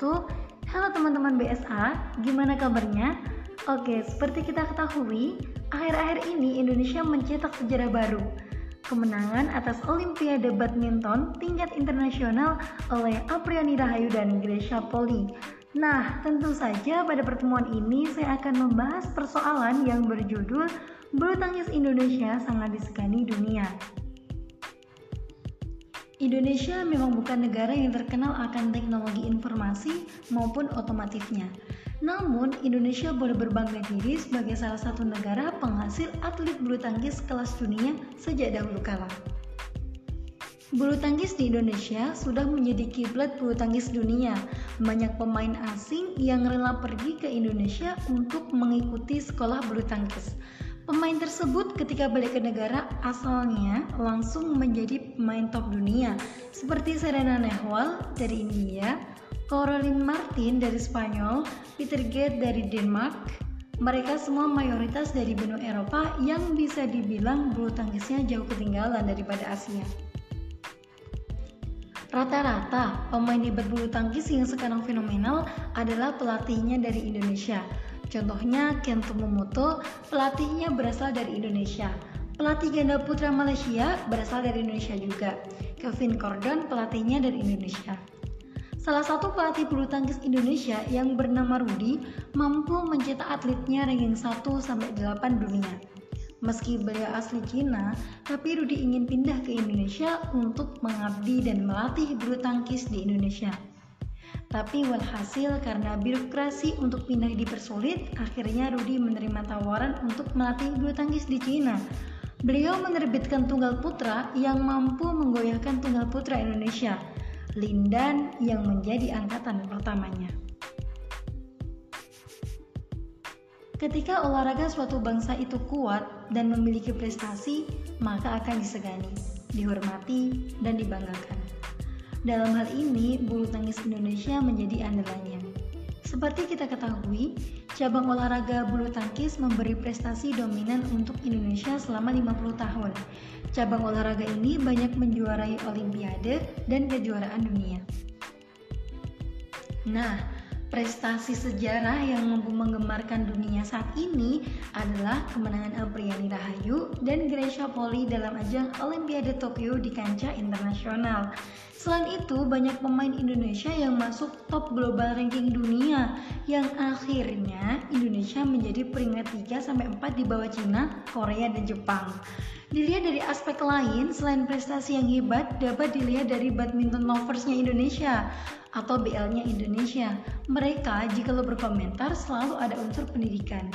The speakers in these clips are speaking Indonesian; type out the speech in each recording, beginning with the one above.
wabarakatuh Halo teman-teman BSA, gimana kabarnya? Oke, seperti kita ketahui, akhir-akhir ini Indonesia mencetak sejarah baru Kemenangan atas Olimpiade Badminton tingkat internasional oleh Apriani Rahayu dan Gracia Poli Nah, tentu saja pada pertemuan ini saya akan membahas persoalan yang berjudul Bulu tangkis Indonesia sangat disegani dunia. Indonesia memang bukan negara yang terkenal akan teknologi informasi maupun otomotifnya. Namun, Indonesia boleh berbangga diri sebagai salah satu negara penghasil atlet bulu tangkis kelas dunia sejak dahulu kala. Bulu tangkis di Indonesia sudah menjadi kiblat bulu tangkis dunia. Banyak pemain asing yang rela pergi ke Indonesia untuk mengikuti sekolah bulu tangkis. Pemain tersebut ketika balik ke negara asalnya langsung menjadi pemain top dunia seperti Serena Nehwal dari India, Caroline Martin dari Spanyol, Peter Gate dari Denmark. Mereka semua mayoritas dari benua Eropa yang bisa dibilang bulu tangkisnya jauh ketinggalan daripada Asia. Rata-rata pemain hebat bulu tangkis yang sekarang fenomenal adalah pelatihnya dari Indonesia. Contohnya Kento Momoto, pelatihnya berasal dari Indonesia. Pelatih ganda putra Malaysia berasal dari Indonesia juga. Kevin Cordon pelatihnya dari Indonesia. Salah satu pelatih bulu tangkis Indonesia yang bernama Rudi mampu mencetak atletnya ranking 1 sampai 8 dunia. Meski beliau asli Cina, tapi Rudi ingin pindah ke Indonesia untuk mengabdi dan melatih bulu tangkis di Indonesia. Tapi walhasil karena birokrasi untuk pindah dipersulit, akhirnya Rudi menerima tawaran untuk melatih bulu tangkis di Cina. Beliau menerbitkan tunggal putra yang mampu menggoyahkan tunggal putra Indonesia, Lindan yang menjadi angkatan pertamanya. Ketika olahraga suatu bangsa itu kuat dan memiliki prestasi, maka akan disegani, dihormati, dan dibanggakan. Dalam hal ini, bulu tangkis Indonesia menjadi andalannya. Seperti kita ketahui, cabang olahraga bulu tangkis memberi prestasi dominan untuk Indonesia selama 50 tahun. Cabang olahraga ini banyak menjuarai olimpiade dan kejuaraan dunia. Nah, prestasi sejarah yang mampu menggemarkan dunia saat ini adalah kemenangan Apriani Rahayu dan Gracia Poli dalam ajang Olimpiade Tokyo di kancah internasional. Selain itu, banyak pemain Indonesia yang masuk top global ranking dunia yang akhirnya Indonesia menjadi peringkat 3 sampai 4 di bawah Cina, Korea dan Jepang. Dilihat dari aspek lain, selain prestasi yang hebat, dapat dilihat dari badminton loversnya Indonesia atau BL-nya Indonesia. Mereka jika lo berkomentar selalu ada unsur pendidikan.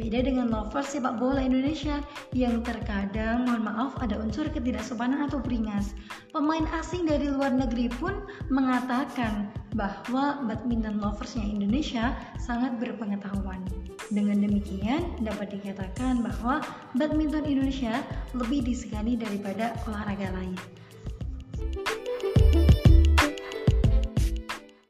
Beda dengan lovers sepak bola Indonesia yang terkadang, mohon maaf, ada unsur ketidaksopanan atau beringas. Pemain asing dari luar negeri pun mengatakan bahwa badminton loversnya Indonesia sangat berpengetahuan. Dengan demikian, dapat dikatakan bahwa badminton Indonesia lebih disegani daripada olahraga lain.